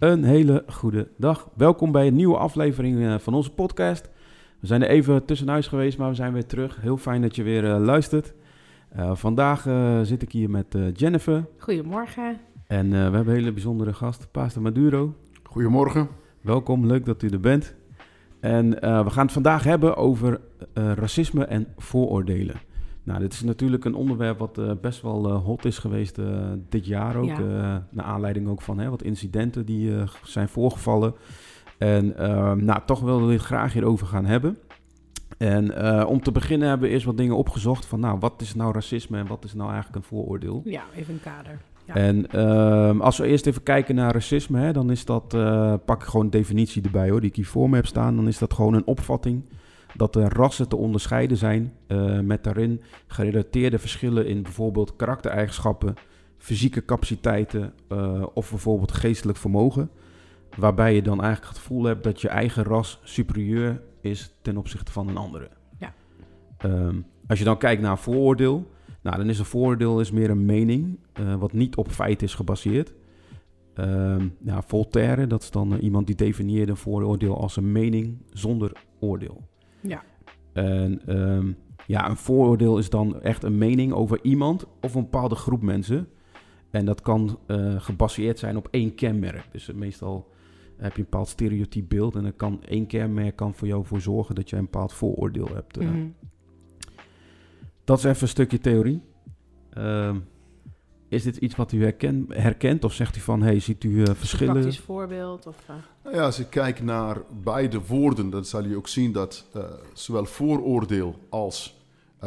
Een hele goede dag. Welkom bij een nieuwe aflevering eh, van onze podcast. We zijn er even tussenuit geweest, maar we zijn weer terug. Heel fijn dat je weer eh, luistert. Uh, vandaag zit ik hier met Jennifer. Goedemorgen. En we hebben een hele bijzondere gast, Pastor Maduro. Goedemorgen. Welkom, leuk dat u er bent. En we gaan het vandaag hebben over racisme en vooroordelen. Nou, dit is natuurlijk een onderwerp wat uh, best wel uh, hot is geweest uh, dit jaar ook. Ja. naar aanleiding ook van hè, wat incidenten die zijn voorgevallen. En ehm, nou, toch willen we het graag hierover gaan hebben. En om te beginnen hebben we eerst wat dingen opgezocht van, nou, wat is nou racisme en wat is nou eigenlijk een vooroordeel? Ja, even een kader. Ja. En uh, als we eerst even kijken naar racisme, hè, dan is dat, pak ik gewoon een definitie erbij hoor, die ik hier voor me heb staan. Dan is dat gewoon een opvatting dat de rassen te onderscheiden zijn uh, met daarin gerelateerde verschillen in bijvoorbeeld karaktereigenschappen, fysieke capaciteiten uh, of bijvoorbeeld geestelijk vermogen. Waarbij je dan eigenlijk het gevoel hebt dat je eigen ras superieur is ten opzichte van een andere. Ja. Um, als je dan kijkt naar vooroordeel, nou, dan is een vooroordeel is meer een mening, uh, wat niet op feit is gebaseerd. Um, ja, Voltaire, dat is dan iemand die definieerde een vooroordeel als een mening zonder oordeel. Ja. En um, ja, een vooroordeel is dan echt een mening over iemand of een bepaalde groep mensen. En dat kan uh, gebaseerd zijn op één kenmerk. Dus uh, meestal heb je een bepaald stereotyp beeld en dan kan één kenmerk kan voor jou voor zorgen dat je een bepaald vooroordeel hebt. Mm -hmm. Dat is even een stukje theorie. Um, is dit iets wat u herken, herkent of zegt u van, hey, ziet u uh, verschillen? Een praktisch voorbeeld? Of, uh... nou ja, als je kijkt naar beide woorden, dan zal je ook zien dat uh, zowel vooroordeel als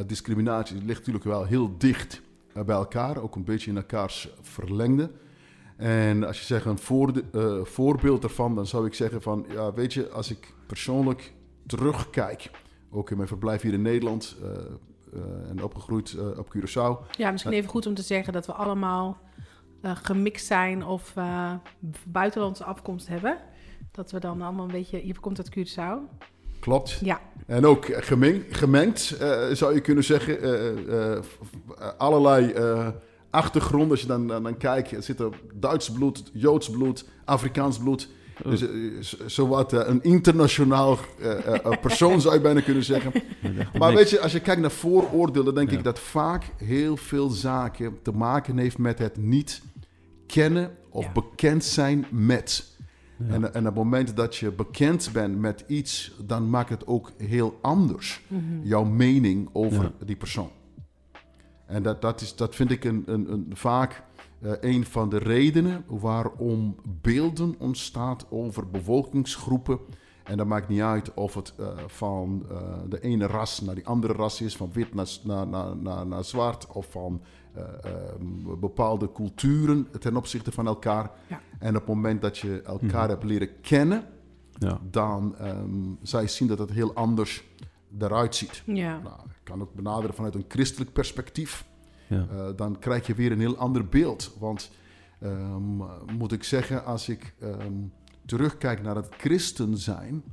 discriminatie ligt natuurlijk wel heel dicht bij elkaar, ook een beetje in elkaars verlengde. En als je zegt een voor, voorbeeld daarvan, dan zou ik zeggen van, ja, weet je, als ik persoonlijk terugkijk, ook in mijn verblijf hier in Nederland, uh, en opgegroeid uh, op Curaçao. Ja, misschien even goed om te zeggen dat we allemaal gemixt zijn of buitenlandse afkomst hebben. Dat we dan allemaal een beetje... Je komt uit Curaçao. Klopt. Ja. En ook gemeng, gemengd, zou je kunnen zeggen. allerlei achtergronden. Als je dan, dan, dan kijkt, er zit er Duits bloed, Joods bloed, Afrikaans bloed... Dus uh, zowat uh, een internationaal uh, persoon zou je bijna kunnen zeggen. Maar weet je, als je kijkt naar vooroordelen, denk ja. ik dat vaak heel veel zaken te maken heeft met het niet kennen of ja. bekend zijn met. Ja. En, en op het moment dat je bekend bent met iets, dan maakt het ook heel anders. Mm -hmm. Jouw mening over die persoon. En dat, dat, is, dat vind ik een, een, een vaak uh, een van de redenen waarom beelden ontstaat over bevolkingsgroepen. En dat maakt niet uit of het uh, van uh, de ene ras naar die andere ras is, van wit naar, naar, naar, naar, naar zwart, of van um, bepaalde culturen ten opzichte van elkaar. Ja. En op het moment dat je elkaar hmm. hebt leren kennen, ja. dan um, je zien dat het heel anders eruit ziet. Ja. Nou, ik kan ook benaderen vanuit een christelijk perspectief. Ja. Uh, dan krijg je weer een heel ander beeld. Want um, moet ik zeggen, als ik um, terugkijk naar het christen zijn,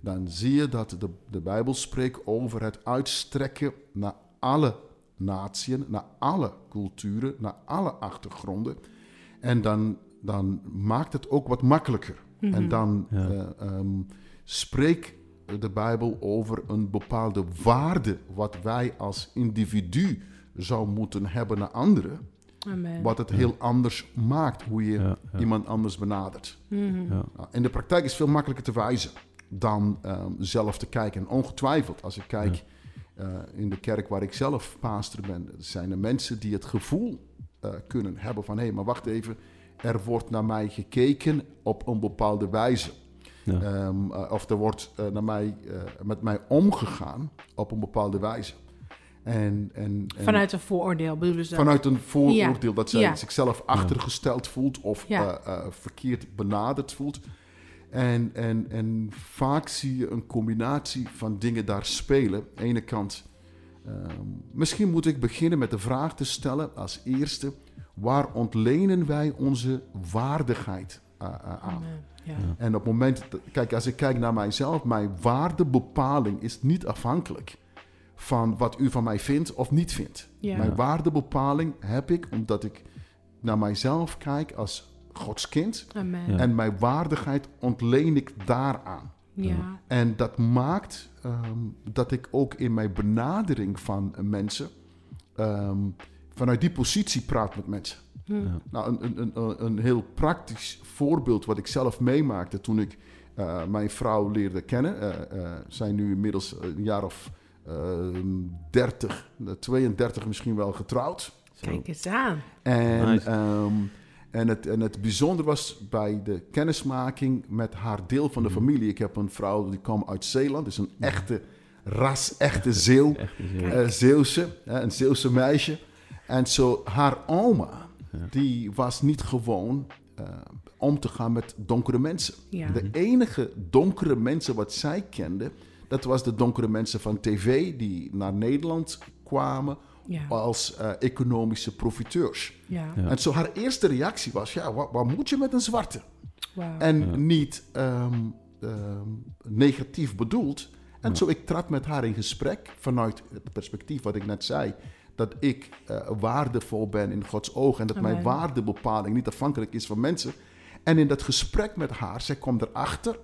dan zie je dat de, de Bijbel spreekt over het uitstrekken naar alle naties, naar alle culturen, naar alle achtergronden. En dan, dan maakt het ook wat makkelijker. Mhm. En dan Ja. uh, um, spreekt de Bijbel over een bepaalde waarde wat wij als individu zou moeten hebben naar anderen. Amen. Wat het heel anders maakt hoe je Ja, ja. iemand anders benadert. Mhm. Ja. Nou, in de praktijk is het veel makkelijker te wijzen dan ehm, zelf te kijken. En ongetwijfeld, als ik kijk eh, in de kerk waar ik zelf pastor ben, zijn er mensen die het gevoel eh, kunnen hebben van hé, hey, maar wacht even, er wordt naar mij gekeken op een bepaalde wijze. Ja. Ehm, eh, of er wordt naar mij, eh, met mij omgegaan op een bepaalde wijze. En, en, en Vanuit een vooroordeel bedoelen ze dat? vanuit een vooroordeel dat zij Ja. zichzelf achtergesteld voelt of eh, eh, verkeerd benaderd voelt. En, en, en vaak zie je een combinatie van dingen daar spelen. Aan de ene kant, ehm, misschien moet ik beginnen met de vraag te stellen als eerste: waar ontlenen wij onze waardigheid eh, aan? Ja. En op het moment, kijk, als ik kijk naar mijzelf, mijn waardebepaling is niet afhankelijk van wat u van mij vindt of niet vindt. Ja. Mijn waardebepaling heb ik omdat ik naar mijzelf kijk als Gods kind. Amen. Ja. En mijn waardigheid ontleen ik daaraan. Ja. En dat maakt ehm, dat ik ook in mijn benadering van mensen ehm, vanuit die positie praat met mensen. Hm. Ja. Nou, een, een, een, een heel praktisch voorbeeld wat ik zelf meemaakte toen ik eh, mijn vrouw leerde kennen. eh eh, zijn nu inmiddels een jaar of 30, 32 misschien wel getrouwd. Kijk eens aan. En, Nice. ehm, en, het, en het bijzonder was bij de kennismaking met haar deel van de Mhm. familie. Ik heb een vrouw die kwam uit Zeeland, is een echte ras, echte Zeeuw, eh, Zeeuwse, hè, een Zeeuwse meisje. En zo haar oma, Ja. die was niet gewoon eh, om te gaan met donkere mensen. Ja. De enige donkere mensen wat zij kende, dat was de donkere mensen van tv die naar Nederland kwamen Ja. als eh, economische profiteurs. Ja. Ja. En zo haar eerste reactie was, ja, wat, wat moet je met een zwarte? Wauw. En Ja. niet ehm, ehm, negatief bedoeld. En Ja. zo ik trad met haar in gesprek vanuit het perspectief wat ik net zei. Dat ik eh, waardevol ben in Gods ogen en dat mijn waardebepaling niet afhankelijk is van mensen. En in dat gesprek met haar, zij kwam erachter.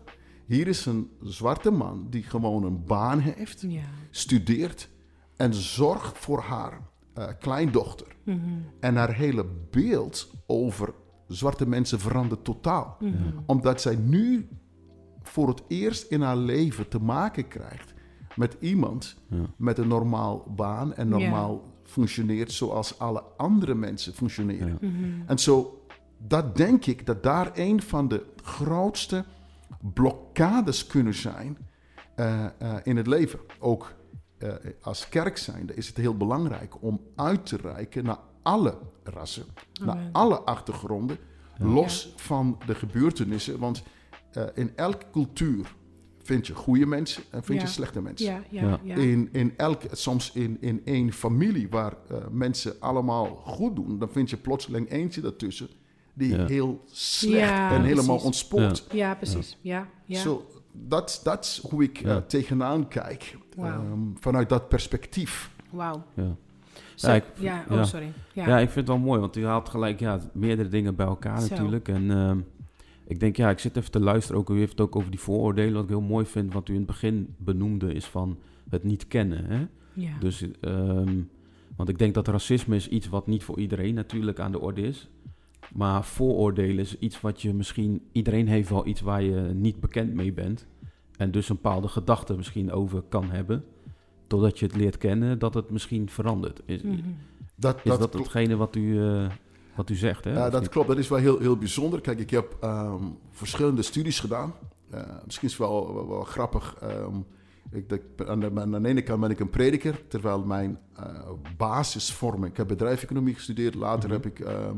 Hier is een zwarte man die gewoon een baan heeft, Ja. studeert en zorgt voor haar eh, kleindochter. Mhm. En haar hele beeld over zwarte mensen verandert totaal. Mhm. Omdat zij nu voor het eerst in haar leven te maken krijgt met iemand Ja. met een normaal baan en normaal functioneert zoals alle andere mensen functioneren. Ja. Mhm. En zo, dat denk ik dat daar een van de grootste blokkades kunnen zijn eh, eh, in het leven. Ook eh, als kerk zijnde is het heel belangrijk om uit te reiken naar alle rassen, naar alle achtergronden, los van de gebeurtenissen. Want eh, in elke cultuur vind je goede mensen en vind Ja. je slechte mensen. Ja. Ja. Ja. Ja. In, in elke, soms in, in één familie waar eh, mensen allemaal goed doen, dan vind je plotseling eentje daartussen die Ja. heel slecht Ja, en helemaal ontspoort. Ja, precies. Ja. Ja. Zo, dat dat is hoe ik Ja. eh, tegenaan kijk, ehm, vanuit dat perspectief. Wauw. Ja. Ja, ik- ja, oh, ja. sorry. Ja. Ja. ik vind het wel mooi, want u haalt gelijk ja, meerdere dingen bij elkaar Zo. natuurlijk. En ehm, ik denk, ja, ik zit even te luisteren. Ook, u heeft het ook over die vooroordelen. Wat ik heel mooi vind, wat u in het begin benoemde, is van het niet kennen. Hè? Ja. Dus, ehm, want ik denk dat racisme is iets wat niet voor iedereen natuurlijk aan de orde is. Maar vooroordelen is iets wat je misschien... Iedereen heeft wel iets waar je niet bekend mee bent. En dus een bepaalde gedachte misschien over kan hebben. Totdat je het leert kennen, dat het misschien verandert. Is, Mhm. Dat, is dat, hetgene wat u, eh, wat u zegt? Hè? ja, dat niet? klopt. Dat is wel heel, heel bijzonder. Kijk, ik heb ehm, verschillende studies gedaan. Eh, misschien is het wel, wel, wel grappig. ehm, ik, dat aan, de, aan de ene kant ben ik een prediker, terwijl mijn eh, basisvorming... Ik heb bedrijfseconomie gestudeerd. Later Mhm. heb ik ehm,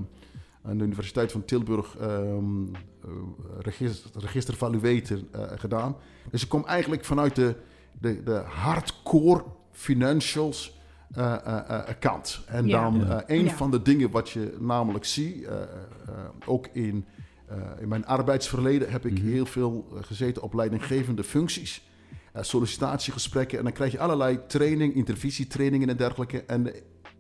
aan de Universiteit van Tilburg ehm eh, register, registervaluator eh, gedaan. Dus ik kom eigenlijk vanuit de, de, de hardcore financials eh, eh, eh, kant. En Ja. dan eh, een Ja. van de dingen wat je namelijk ziet, eh, eh, ook in, eh, in mijn arbeidsverleden heb ik Mhm. heel veel gezeten op leidinggevende functies. sollicitatiegesprekken en dan krijg je allerlei training, intervisietrainingen en dergelijke. En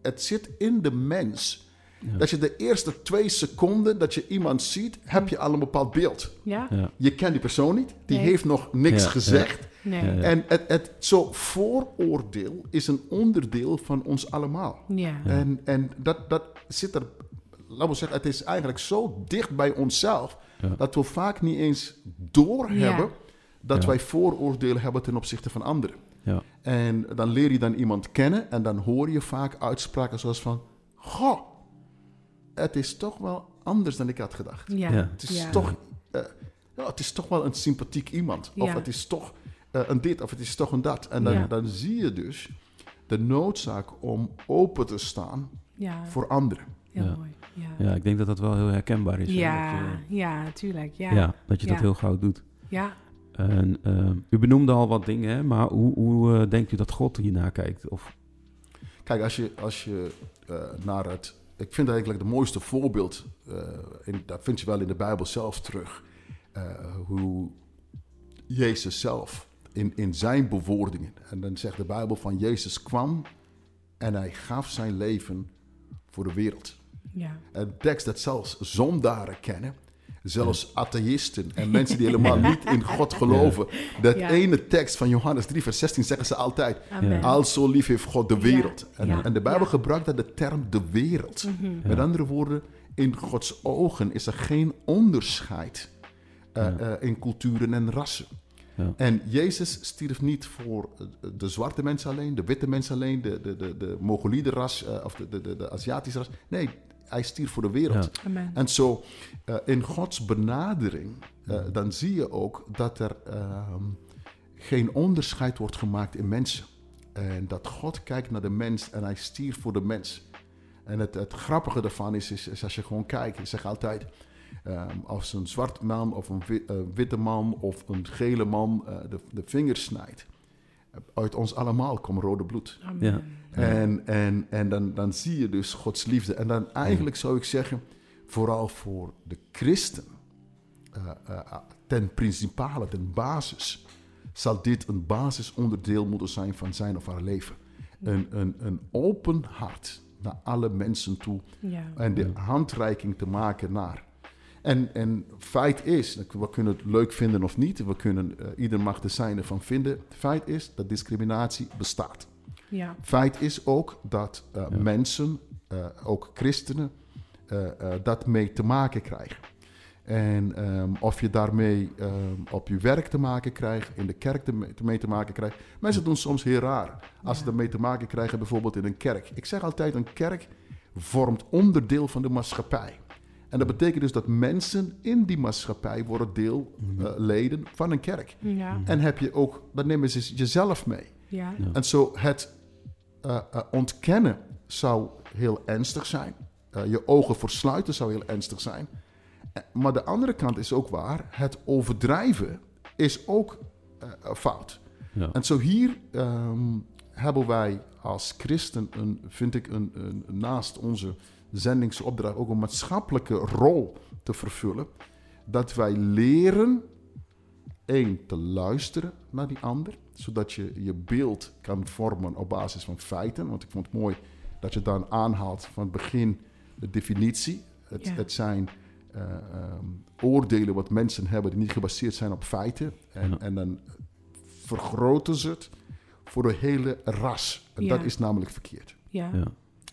het zit in de mens. Ja. Dat je de eerste twee seconden dat je iemand ziet, heb je al een bepaald beeld. Ja? Ja. Je kent die persoon niet, die Nee. heeft nog niks Ja, gezegd. Nee. En het, het zo vooroordeel is een onderdeel van ons allemaal. Ja. En, en dat, dat zit er, laten we zeggen, het is eigenlijk zo dicht bij onszelf Ja. dat we vaak niet eens doorhebben dat Ja. wij vooroordelen hebben ten opzichte van anderen. Ja. En dan leer je dan iemand kennen en dan hoor je vaak uitspraken zoals van, goh, het is toch wel anders dan ik had gedacht. Ja. Ja. Het is, Ja. toch, eh, ja, het is toch wel een sympathiek iemand. Of het is toch eh, een dit, of het is toch een dat. En dan, Ja. dan zie je dus de noodzaak om open te staan Ja. voor anderen. Heel Ja. mooi. Ja. ja, ik denk dat dat wel heel herkenbaar is. hè, Ja, dat je- ja, tuurlijk. Ja. ja, dat je dat heel gauw doet. Ja. En, ehm, u benoemde al wat dingen, hè, maar hoe, hoe eh, denkt u dat God hiernaar kijkt? Of, Kijk, als je, als je eh, naar het... Ik vind eigenlijk het mooiste voorbeeld... eh, in, dat vind je wel in de Bijbel zelf terug. eh, hoe Jezus zelf in, in zijn bewoordingen... En dan zegt de Bijbel van Jezus kwam... en hij gaf zijn leven voor de wereld. Ja. Een tekst dat zelfs zondaren kennen. Zelfs atheïsten en mensen die helemaal niet in God geloven. Dat ene tekst van Johannes 3, vers 16 zeggen ze altijd. Amen. Al zo lief heeft God de wereld. En, en de Bijbel gebruikt dat de term de wereld. Mhm. Met andere woorden, in Gods ogen is er geen onderscheid eh, eh, in culturen en rassen. Ja. En Jezus stierf niet voor eh, de zwarte mensen alleen, de witte mensen alleen, de, de, de, de Mongoliede ras of de, de, de, de Aziatische ras. Nee, hij stierf voor de wereld. Ja. En zo, eh, in Gods benadering, eh, dan zie je ook dat er ehm, geen onderscheid wordt gemaakt in mensen. En dat God kijkt naar de mens en hij stierf voor de mens. En het, het grappige daarvan is, is, is als je gewoon kijkt, ik zeg altijd, ehm, als een zwart man of een eh, witte man of een gele man de, de vingers snijdt, uit ons allemaal komt rode bloed. Amen. Ja. En, en, en dan, dan zie je dus Gods liefde. En dan eigenlijk zou ik zeggen, vooral voor de christen, eh, eh, ten principale, ten basis, zal dit een basisonderdeel moeten zijn van zijn of haar leven. Een, een, een open hart naar alle mensen toe Ja. en de handreiking te maken naar. En, en feit is, we kunnen het leuk vinden of niet, we kunnen, eh, ieder mag de zijne van vinden. Feit is dat discriminatie bestaat. Ja. Feit is ook dat eh, Ja. mensen, eh, ook christenen, eh, eh, dat mee te maken krijgen. En ehm, of je daarmee ehm, op je werk te maken krijgt, in de kerk te mee, te mee te maken krijgt. Mensen doen soms heel raar als ze Ja. ermee te maken krijgen, bijvoorbeeld in een kerk. Ik zeg altijd, een kerk vormt onderdeel van de maatschappij. En dat betekent dus dat mensen in die maatschappij worden deel, eh, leden van een kerk. Ja. En heb je ook, dan nemen ze jezelf mee. Ja. Ja. En zo het eh, eh, ontkennen zou heel ernstig zijn. Eh, je ogen versluiten zou heel ernstig zijn. Maar de andere kant is ook waar. Het overdrijven is ook fout. Ja. En zo hier ehm, hebben wij als christen, een, vind ik, een, een, naast onze zendingsopdracht ook een maatschappelijke rol te vervullen. Dat wij leren, één, te luisteren naar die ander, zodat je je beeld kan vormen op basis van feiten. Want ik vond het mooi dat je dan aanhaalt van het begin de definitie. Het, Ja. het zijn eh, ehm, oordelen wat mensen hebben die niet gebaseerd zijn op feiten. En, Ja. en dan vergroten ze het voor de hele ras. En Ja. dat is namelijk verkeerd. Ja. Ja.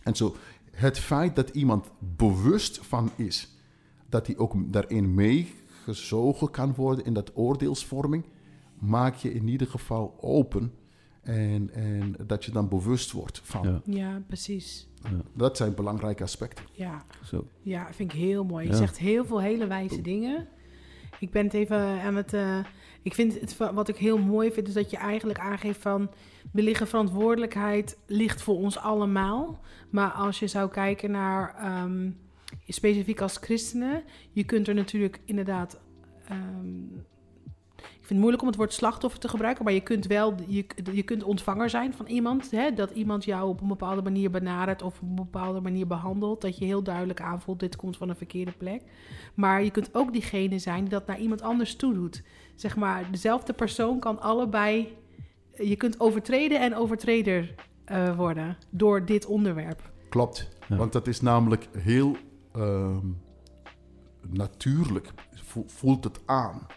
En zo, het feit dat iemand bewust van is dat hij ook daarin meegezogen kan worden in dat oordeelsvorming, maak je in ieder geval open en, en dat je dan bewust wordt van. Ja. Ja, precies. Ja. Dat zijn belangrijke aspecten. Ja. Zo. Ja, vind ik heel mooi. Je Ja. zegt heel veel hele wijze dingen. Ik ben het even aan het. eh, ik vind het wat ik heel mooi vind, is dat je eigenlijk aangeeft van. De liggen verantwoordelijkheid ligt voor ons allemaal. Maar als je zou kijken naar. ehm, specifiek als christenen. Je kunt er natuurlijk inderdaad. ehm, ik vind het moeilijk om het woord slachtoffer te gebruiken, maar je kunt wel, je, je kunt ontvanger zijn van iemand. Hè, dat iemand jou op een bepaalde manier benadert of op een bepaalde manier behandelt. Dat je heel duidelijk aanvoelt, dit komt van een verkeerde plek. Maar je kunt ook diegene zijn die dat naar iemand anders toe doet. Zeg maar, dezelfde persoon kan allebei... Je kunt overtreden en overtreder eh, worden door dit onderwerp. Klopt. Ja. Want dat is namelijk heel ehm, natuurlijk, vo- voelt het aan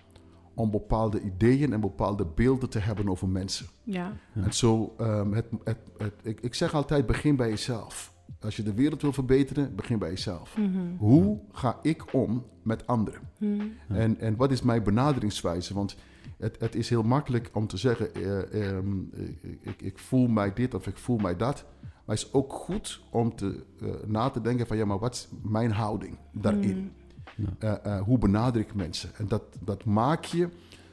om bepaalde ideeën en bepaalde beelden te hebben over mensen. Ja, Ja. En zo, ehm, het, het, het, ik, ik zeg altijd, begin bij jezelf. Als je de wereld wil verbeteren, begin bij jezelf. Mhm. Hoe ga ik om met anderen? Mhm. En, en wat is mijn benaderingswijze? Want het, het is heel makkelijk om te zeggen, eh, ehm, ik, ik, ik voel mij dit of ik voel mij dat. Maar het is ook goed om te, eh, na te denken van, ja, maar wat is mijn houding daarin? Eh, eh, hoe benader ik mensen? En dat, dat maak je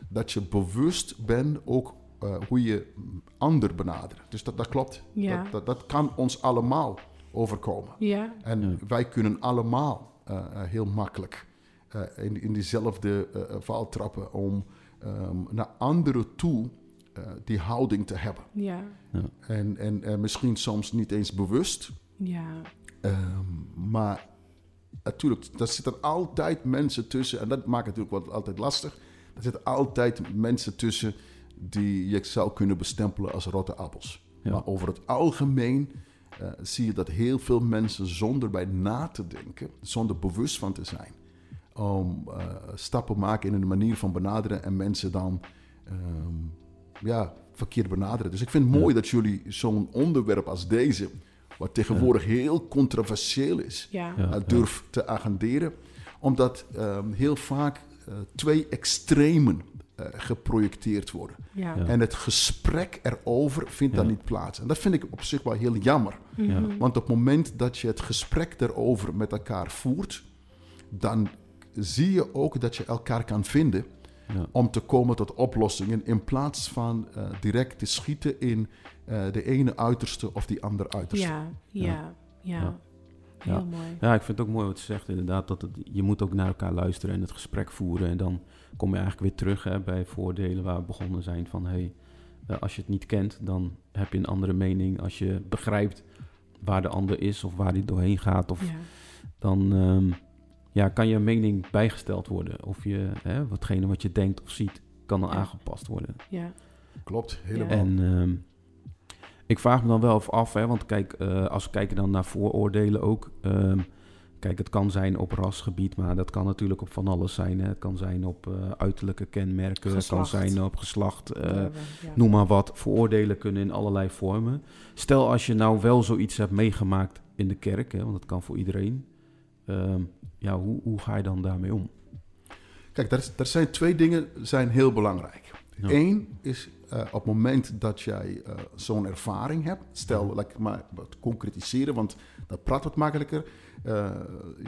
dat je bewust bent ook eh, hoe je ander benadert. Dus dat, dat klopt. Ja. Dat, dat, dat kan ons allemaal overkomen. Ja, En wij kunnen allemaal heel makkelijk in, in diezelfde eh, val trappen om ehm, naar anderen toe die houding te hebben. ja, En, en misschien soms niet eens bewust, ja, Ehm, maar natuurlijk, er zitten altijd mensen tussen, en dat maakt het natuurlijk wel altijd lastig. Er zitten altijd mensen tussen die je zou kunnen bestempelen als rotte appels. Ja. Maar over het algemeen eh, zie je dat heel veel mensen zonder bij na te denken, zonder bewust van te zijn, om eh, stappen maken in een manier van benaderen en mensen dan ehm, ja, verkeerd benaderen. Dus ik vind het mooi dat jullie zo'n onderwerp als deze, wat tegenwoordig heel controversieel is, Ja. Ja. uh, durft te agenderen. Omdat ehm, heel vaak eh, twee extremen eh, geprojecteerd worden. Ja. Ja. En het gesprek erover vindt dan niet plaats. En dat vind ik op zich wel heel jammer. Ja. Mhm. Want op het moment dat je het gesprek erover met elkaar voert, dan zie je ook dat je elkaar kan vinden Ja. om te komen tot oplossingen in plaats van eh, direct te schieten in eh, de ene uiterste of die andere uiterste. Ja, ja, ja. Ja. Heel Ja. mooi. Ja, ik vind het ook mooi wat je zegt inderdaad. Dat het, je moet ook naar elkaar luisteren en het gesprek voeren. En dan kom je eigenlijk weer terug hè, bij voordelen waar we begonnen zijn. Van hey, eh, als je het niet kent, dan heb je een andere mening. Als je begrijpt waar de ander is of waar hij doorheen gaat. Of Ja. dan ehm, ja, kan je mening bijgesteld worden. Of je, hè, watgene wat je denkt of ziet, kan dan Ja. aangepast worden. Ja. Klopt, helemaal. En ehm, ik vraag me dan wel even af, hè, want kijk, eh, als we kijken dan naar vooroordelen ook. ehm, kijk, het kan zijn op rasgebied, maar dat kan natuurlijk op van alles zijn. Hè. Het kan zijn op eh, uiterlijke kenmerken, het kan zijn op geslacht, eh, Ja. noem maar wat. Vooroordelen kunnen in allerlei vormen. Stel als je nou wel zoiets hebt meegemaakt in de kerk, hè, want dat kan voor iedereen. Ehm, ja, hoe, hoe ga je dan daarmee om? Kijk, er, er zijn twee dingen zijn heel belangrijk. Ja. Eén is eh, op het moment dat jij eh, zo'n ervaring hebt, stel, laat ik maar wat concretiseren, want dat praat wat makkelijker. Eh,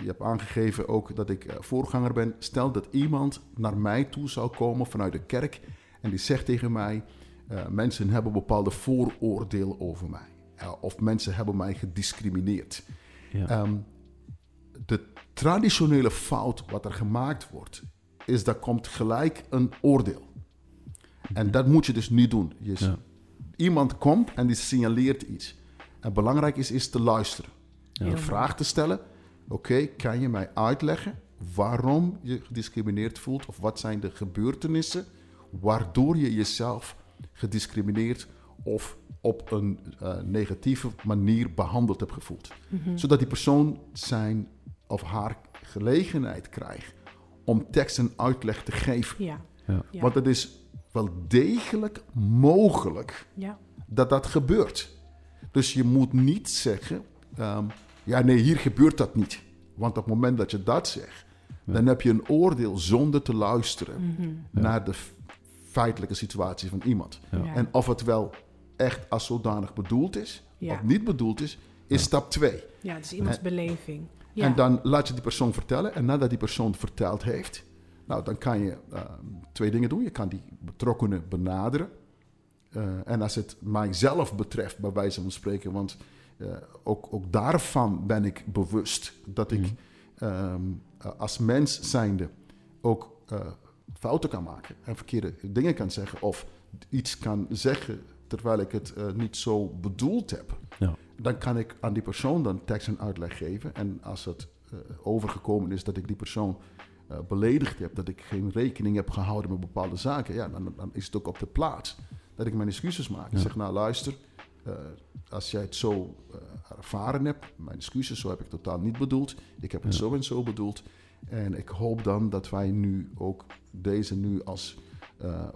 je hebt aangegeven ook dat ik voorganger ben. Stel dat iemand naar mij toe zou komen vanuit de kerk en die zegt tegen mij: mensen hebben bepaalde vooroordelen over mij. Of mensen hebben mij gediscrimineerd. Ja, Ehm, de traditionele fout wat er gemaakt wordt, is dat komt gelijk een oordeel. En dat moet je dus niet doen. Ja. Iemand komt en die signaleert iets. En belangrijk is, is te luisteren. Heel Een vraag te stellen. Oké, kan je mij uitleggen waarom je gediscrimineerd voelt? Of wat zijn de gebeurtenissen waardoor je jezelf gediscrimineerd of op een eh, negatieve manier behandeld hebt gevoeld? Mhm. Zodat die persoon zijn of haar gelegenheid krijgt om tekst en uitleg te geven. Ja. Ja. Want het is wel degelijk mogelijk Ja. dat dat gebeurt. Dus je moet niet zeggen, ehm, ja nee, hier gebeurt dat niet. Want op het moment dat je dat zegt, dan heb je een oordeel zonder te luisteren Mhm. naar de feitelijke situatie van iemand. Ja. Ja. En of het wel echt als zodanig bedoeld is, Ja. of niet bedoeld is, is stap twee. Ja, het is iemands beleving. Ja. En dan laat je die persoon vertellen. En nadat die persoon verteld heeft, nou, dan kan je eh, twee dingen doen. Je kan die betrokkenen benaderen. Eh, en als het mijzelf betreft, bij wijze van spreken, want eh, ook, ook daarvan ben ik bewust dat ik ehm, eh, als mens zijnde ook eh, fouten kan maken en verkeerde dingen kan zeggen of iets kan zeggen terwijl ik het eh, niet zo bedoeld heb Ja. dan kan ik aan die persoon dan tekst en uitleg geven. En als het eh, overgekomen is dat ik die persoon eh, beledigd heb, dat ik geen rekening heb gehouden met bepaalde zaken, ja, dan, dan is het ook op de plaats dat ik mijn excuses maak. Ik zeg, nou luister, als jij het zo ervaren hebt, mijn excuses, zo heb ik totaal niet bedoeld. Ik heb het Ja. zo en zo bedoeld. En ik hoop dan dat wij nu ook deze nu als eh,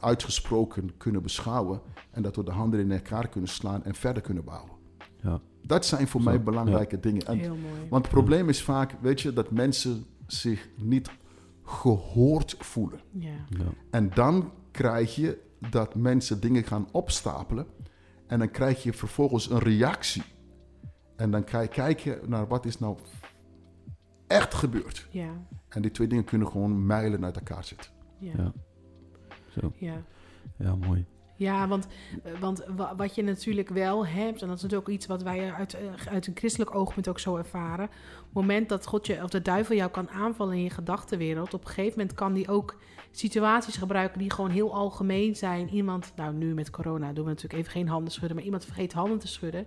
uitgesproken kunnen beschouwen. En dat we de handen in elkaar kunnen slaan en verder kunnen bouwen. Ja. Dat zijn voor Zo, mij belangrijke dingen. En, Heel mooi. want het probleem is vaak, weet je, dat mensen zich niet gehoord voelen. Ja. Ja. En dan krijg je dat mensen dingen gaan opstapelen. En dan krijg je vervolgens een reactie. En dan ga je kijken naar wat is nou echt gebeurd. Ja. En die twee dingen kunnen gewoon mijlen uit elkaar zitten. Ja. Ja. Zo. Ja. Ja, mooi. Ja, want, want wa- wat je natuurlijk wel hebt, en dat is natuurlijk ook iets wat wij uit, eh, uit een christelijk oogpunt ook zo ervaren. Op het moment dat God je, of de duivel jou kan aanvallen in je gedachtenwereld, op een gegeven moment kan die ook situaties gebruiken die gewoon heel algemeen zijn. Iemand, nou nu met corona doen we natuurlijk even geen handen schudden, maar iemand vergeet handen te schudden.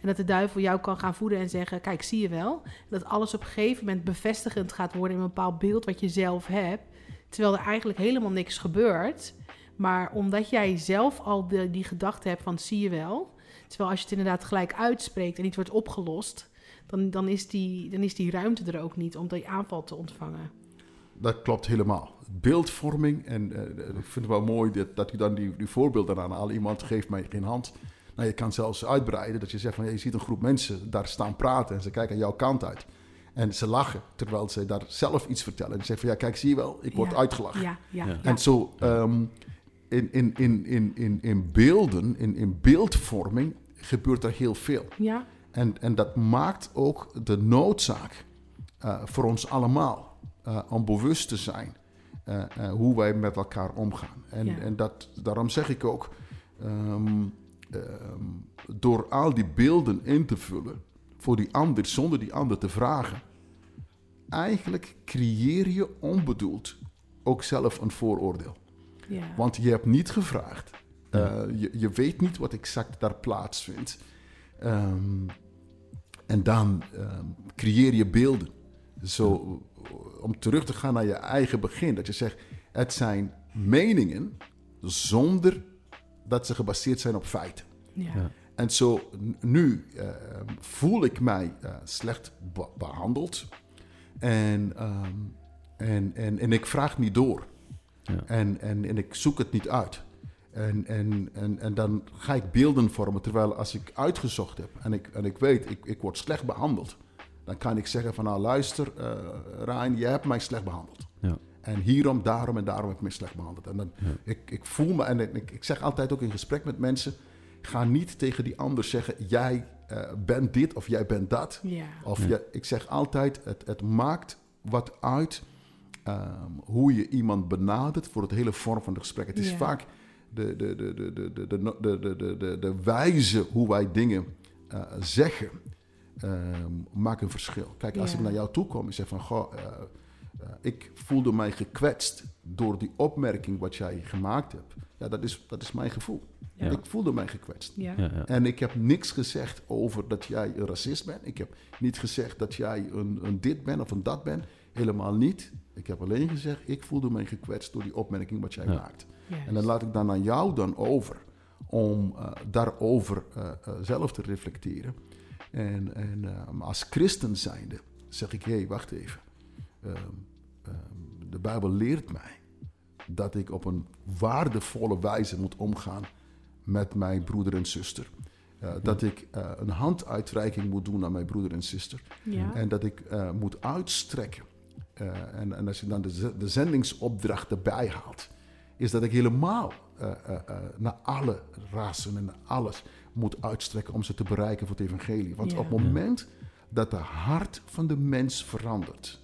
En dat de duivel jou kan gaan voeden en zeggen: Kijk, zie je wel? Dat alles op een gegeven moment bevestigend gaat worden in een bepaald beeld wat je zelf hebt. Terwijl er eigenlijk helemaal niks gebeurt. Maar omdat jij zelf al de, die gedachte hebt van zie je wel, Terwijl als je het inderdaad gelijk uitspreekt en niet wordt opgelost, dan, dan, is, die, dan is die ruimte er ook niet om die aanval te ontvangen. Dat klopt helemaal. Beeldvorming, en eh, ik vind het wel mooi dat, dat u dan die, die voorbeelden aan al Iemand geeft mij geen hand. Nou, je kan zelfs uitbreiden dat je zegt van ja, je ziet een groep mensen daar staan praten en ze kijken aan jouw kant uit. En ze lachen terwijl ze daar zelf iets vertellen. En ze zeggen van ja, kijk, zie je wel, ik word Ja. uitgelachen. Ja, ja. En zo ehm, in, in, in, in, in, in beelden, in, in beeldvorming gebeurt er heel veel. ja, En, en dat maakt ook de noodzaak eh, voor ons allemaal eh, om bewust te zijn eh, eh, hoe wij met elkaar omgaan. En, Ja. en dat, daarom zeg ik ook, ehm, ehm, door al die beelden in te vullen voor die ander, zonder die ander te vragen, eigenlijk creëer je onbedoeld ook zelf een vooroordeel. ja. Want je hebt niet gevraagd. Ja. Eh, je, je weet niet wat exact daar plaatsvindt. Ehm, en dan ehm, creëer je beelden. Zo, om terug te gaan naar je eigen begin. Dat je zegt, het zijn meningen zonder dat ze gebaseerd zijn op feiten. ja. Ja. En zo nu ehm, voel ik mij eh, slecht be- behandeld. En, ehm, en, en, en ik vraag niet door. Ja. En, en, en ik zoek het niet uit. En, en, en, en dan ga ik beelden vormen. Terwijl als ik uitgezocht heb en ik, en ik weet, ik, ik word slecht behandeld. Dan kan ik zeggen van nou luister, eh Rijn, je hebt mij slecht behandeld. Ja. En hierom, daarom en daarom heb ik me slecht behandeld. En dan, Ja. ik, ik voel me, en ik, ik zeg altijd ook in gesprek met mensen... ga niet tegen die ander zeggen, jij eh, bent dit of jij bent dat. Ja. Of Ja. je, ik zeg altijd, het, het maakt wat uit ehm, hoe je iemand benadert voor het hele vorm van het gesprek. Het is Ja. vaak de, de, de, de, de, de, de, de, de, de, wijze hoe wij dingen eh, zeggen, ehm, maakt een verschil. Kijk, als ik naar jou toe kom en zeg van, goh, eh, ik voelde mij gekwetst door die opmerking wat jij gemaakt hebt. Ja, dat is, dat is mijn gevoel. Ja. Ik voelde mij gekwetst. Ja. Ja, ja. En ik heb niks gezegd over dat jij een racist bent. Ik heb niet gezegd dat jij een, een dit bent of een dat bent. Helemaal niet. Ik heb alleen gezegd, ik voelde mij gekwetst door die opmerking wat jij Ja. maakt. Juist. En dan laat ik dan aan jou dan over om eh, daarover eh, eh, zelf te reflecteren. En, en eh, als christen zijnde zeg ik, hé, hey, wacht even. Ehm, ehm, de Bijbel leert mij dat ik op een waardevolle wijze moet omgaan met mijn broeder en zuster. Eh, Dat ik eh, een handuitreiking moet doen aan mijn broeder en zuster. Ja. En dat ik eh, moet uitstrekken. En, en als je dan de, de zendingsopdracht erbij haalt, is dat ik helemaal naar alle rassen en naar alles moet uitstrekken om ze te bereiken voor het evangelie. Want Ja. op het moment dat het hart van de mens verandert,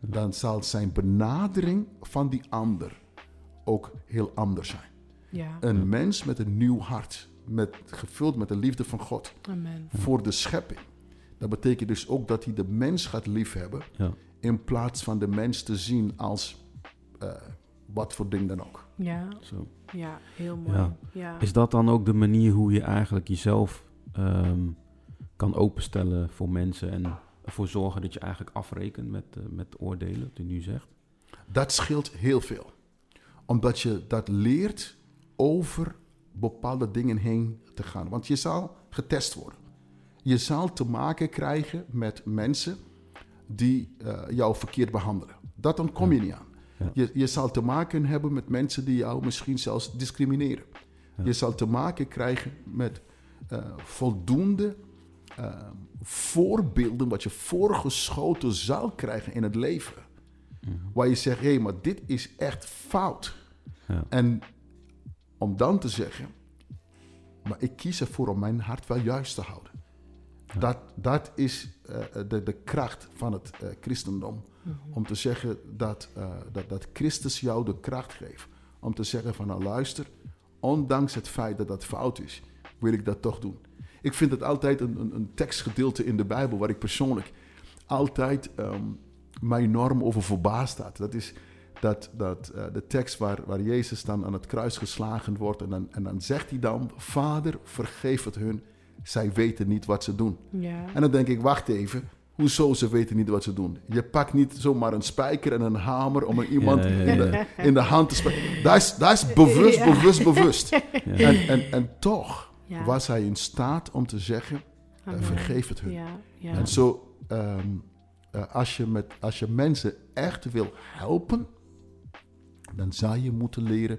dan zal zijn benadering van die ander ook heel anders zijn. ja. Een mens met een nieuw hart, met, gevuld met de liefde van God Amen. voor de schepping. Dat betekent dus ook dat hij de mens gaat liefhebben Ja. in plaats van de mens te zien als eh, wat voor ding dan ook. Ja. Zo. Ja, heel mooi. Ja. Ja. Is dat dan ook de manier hoe je eigenlijk jezelf ehm, kan openstellen voor mensen en ervoor zorgen dat je eigenlijk afrekent met, eh, met oordelen, wat u nu zegt? Dat scheelt heel veel. Omdat je dat leert over bepaalde dingen heen te gaan. Want je zal getest worden. Je zal te maken krijgen met mensen die eh, jou verkeerd behandelen. Dat ontkom je niet aan. Ja. Je, je zal te maken hebben met mensen die jou misschien zelfs discrimineren. Ja. Je zal te maken krijgen met eh, voldoende eh, voorbeelden wat je voorgeschoten zal krijgen in het leven. Waar je zegt, hé, maar dit is echt fout. Ja. En om dan te zeggen, maar ik kies ervoor om mijn hart wel juist te houden. Dat, dat is eh, de, de kracht van het eh, christendom. Om te zeggen dat, eh, dat, dat Christus jou de kracht geeft. Om te zeggen van nou luister, ondanks het feit dat dat fout is, wil ik dat toch doen. Ik vind het altijd een, een, een tekstgedeelte in de Bijbel waar ik persoonlijk altijd ehm, mij enorm over verbaasd staat. Dat is dat, dat, eh, de tekst waar, waar Jezus dan aan het kruis geslagen wordt. En dan, en dan zegt hij dan, Vader, vergeef het hun. Zij weten niet wat ze doen. Ja. En dan denk ik, wacht even. Hoezo ze weten niet wat ze doen? Je pakt niet zomaar een spijker en een hamer om er iemand Ja, ja, ja. In, de, in de hand te spijkeren. Dat is, dat is bewust, bewust, bewust. Ja. En, en, en toch Ja. was hij in staat om te zeggen, eh, vergeef het hun. Ja, ja. En zo, ehm, eh, als, je met, als je mensen echt wil helpen, dan zou je moeten leren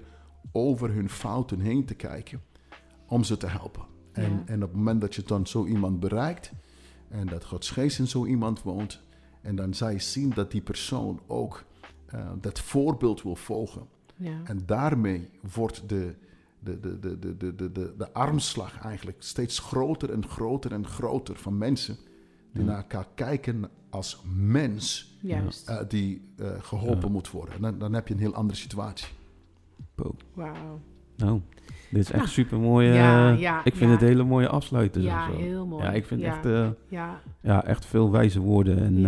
over hun fouten heen te kijken om ze te helpen. En, en op het moment dat je dan zo iemand bereikt en dat Gods geest in zo iemand woont, en dan zou je zien dat die persoon ook eh, dat voorbeeld wil volgen. ja. En daarmee wordt de, de, de, de, de, de, de, de, de armslag eigenlijk steeds groter en groter en groter van mensen die naar elkaar kijken als mens Juist. eh, die eh, geholpen Ja. moet worden. En dan, dan heb je een heel andere situatie. Wauw. Nou, dit is echt Ja. super mooi. Ja, ja, ik vind ja. het hele mooie afsluiten. Ja, zo. heel mooi. Ja, ik vind Ja. echt, eh, Ja, ja, echt veel wijze woorden. En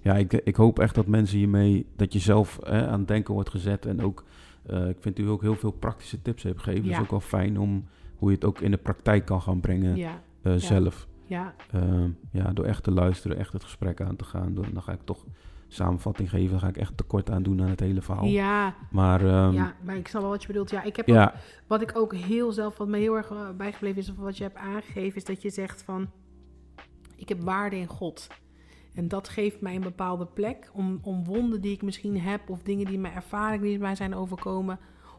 Ja. ik, ik hoop echt dat mensen hiermee, dat je zelf hè, aan het denken wordt gezet. En ook, ik vind u ook heel veel praktische tips heeft gegeven. Ja. is ook wel fijn om hoe je het ook in de praktijk kan gaan brengen ja, eh, zelf. ja, Eh, ja, door echt te luisteren, echt het gesprek aan te gaan. Door, dan ga ik toch samenvatting geven. Dan ga ik echt tekort aan doen aan het hele verhaal. ja, Maar ehm, ja, maar ik snap wel wat je bedoelt. Ja, ik heb ook- wat ik ook heel zelf, wat me heel erg eh, bijgebleven is, of wat je hebt aangegeven, is dat je zegt van, ik heb waarde in God. En dat geeft mij een bepaalde plek om, om wonden die ik misschien heb, of dingen die mijn ervaringen die mij zijn overkomen,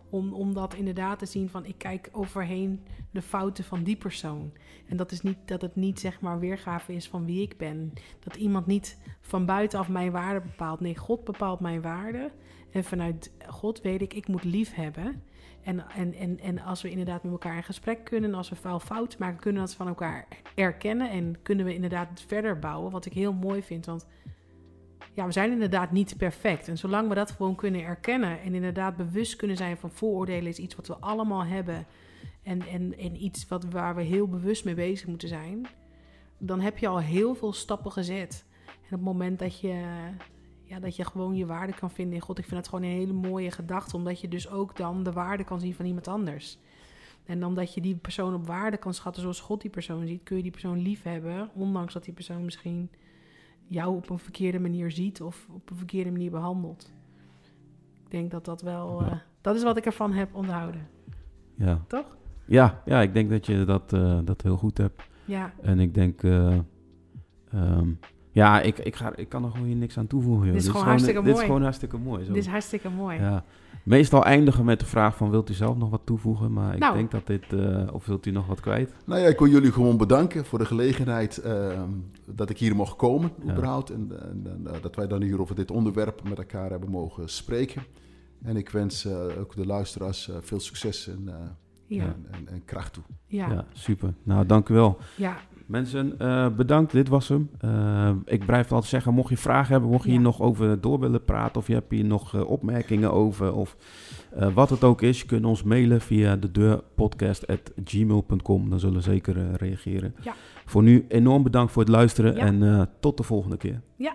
om, om dat inderdaad te zien van, ik kijk overheen de fouten van die persoon. En dat is niet dat het niet zeg maar weergave is van wie ik ben. Dat iemand niet van buitenaf mijn waarde bepaalt. Nee, God bepaalt mijn waarde. En vanuit God weet ik, ik moet lief hebben. En, en, en, en als we inderdaad met elkaar in gesprek kunnen, als we fout fouten maken, kunnen we dat van elkaar erkennen. En kunnen we inderdaad verder bouwen, wat ik heel mooi vind. Want ja, we zijn inderdaad niet perfect. En zolang we dat gewoon kunnen erkennen en inderdaad bewust kunnen zijn van vooroordelen is iets wat we allemaal hebben. En, en, en iets wat, waar we heel bewust mee bezig moeten zijn. Dan heb je al heel veel stappen gezet. En op het moment dat je, ja, dat je gewoon je waarde kan vinden in God. Ik vind dat gewoon een hele mooie gedachte. Omdat je dus ook dan de waarde kan zien van iemand anders. En omdat je die persoon op waarde kan schatten zoals God die persoon ziet, kun je die persoon lief hebben. Ondanks dat die persoon misschien jou op een verkeerde manier ziet of op een verkeerde manier behandelt. Ik denk dat dat wel. Eh, dat is wat ik ervan heb onthouden. ja. Toch? Ja, ja, ik denk dat je dat, eh, dat heel goed hebt. Ja. En ik denk, eh, ehm, ja, ik, ik, ga, ik kan er gewoon hier niks aan toevoegen. joh. Dit is gewoon hartstikke Dit is mooi. gewoon hartstikke mooi. Zo. Dit is hartstikke mooi. ja. Meestal eindigen met de vraag van, wilt u zelf nog wat toevoegen? Maar ik Nou. denk dat dit, eh, of wilt u nog wat kwijt? Nou ja, ik wil jullie gewoon bedanken voor de gelegenheid ehm, dat ik hier mocht komen, Ja. überhaupt. En, en, en, eh, dat wij dan hier over dit onderwerp met elkaar hebben mogen spreken. En ik wens eh, ook de luisteraars eh, veel succes en, eh, Ja. en, en, en kracht toe. Ja. Ja, Ja. super. Nou, dank u wel. Ja. Mensen, eh, bedankt. Dit was hem. Eh, ik blijf altijd zeggen, mocht je vragen hebben, mocht je Ja. hier nog over door willen praten... of je hebt hier nog eh, opmerkingen over... of wat het ook is, je kunt ons mailen via de deurpodcast.gmail.com. Dan zullen we zeker reageren. Ja. Voor nu enorm bedankt voor het luisteren Ja. en tot de volgende keer. Ja.